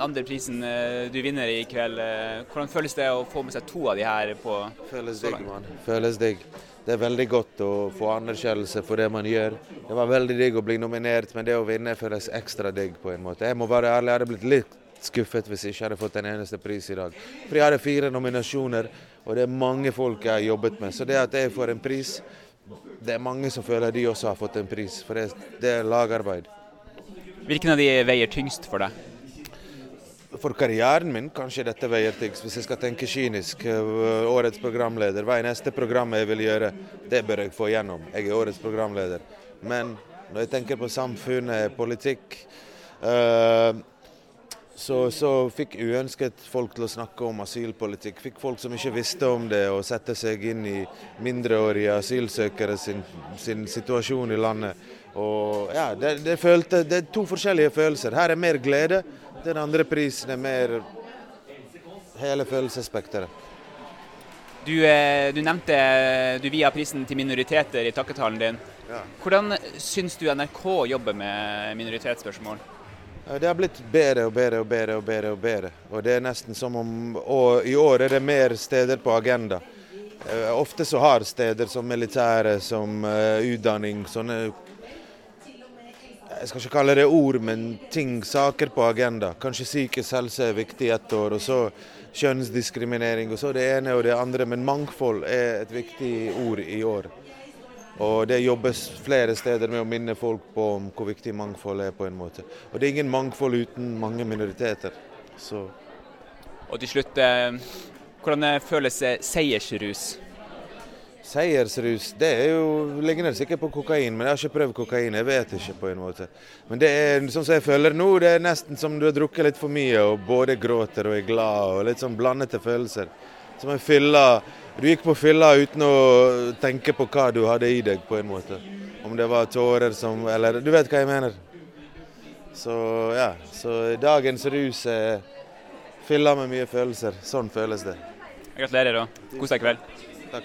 andre prisen du vinner i kveld. Hvordan føles det å få med seg to av de her på Føles digg, mann. Føles digg. Det er veldig godt å få anerkjennelse for det man gjør. Det var veldig digg å bli nominert, men det å vinne føles ekstra digg på en måte. Jeg må være ærlig, jeg hadde blitt litt skuffet hvis jeg ikke hadde fått en eneste pris i dag. For jeg hadde fire nominasjoner, og det er mange folk jeg har jobbet med. Så det at jeg får en pris, det er mange som føler de også har fått en pris. For det, det er lagarbeid. Hvilken av de veier tyngst for deg? For karrieren min kanskje dette veier tyngst, hvis jeg skal tenke kynisk. Årets programleder, hva er neste program jeg vil gjøre? Det bør jeg få igjennom. Jeg er årets programleder. Men når jeg tenker på samfunnet, politikk uh, så, så, fikk uønsket folk til å snakke om asylpolitikk. Fikk folk som ikke visste om det, å sette seg inn i mindreårige asylsøkere sin, sin situasjon i landet. Og ja, det, det, følte, det, er to forskjellige følelser. Her er mer glede. Den andre prisen er mer hele følelsesspekteret. Du, eh, du, nevnte du via prisen til minoriteter i takketalen din. Ja. Hvordan syns du NRK jobber med minoritetsspørsmål? Det har blitt bedre og bedre og bedre. Og bedre og bedre. Og det er nesten som om og I år er det mer steder på agenda. Eh, ofte så har steder som militære, som utdanning, sånne Jeg skal ikke kalle det ord, men ting, saker på agenda. Kanskje psykisk helse er viktig ett år, og så kjønnsdiskriminering, og så det ene og det andre. Men mangfold er et viktig ord i år. Og Det jobbes flere steder med å minne folk på om hvor viktig mangfold er. på en måte. Og Det er ingen mangfold uten mange minoriteter. Så. Og til slutt, eh, hvordan føles seiersrus? Seiersrus det er jo, ligner sikkert på kokain, men jeg har ikke prøvd kokain. Jeg vet ikke på en måte. Men det er sånn som jeg føler nå, det er nesten som du har drukket litt for mye og både gråter og er glad. og Litt sånn blandede følelser. Som en fylla du gikk på fylla uten å tenke på hva du hadde i deg, på en måte. Om det var tårer som Eller du vet hva jeg mener. Så ja. Så dagens rus er fylla med mye følelser. Sånn føles det. Gratulerer, da. Kos deg kveld.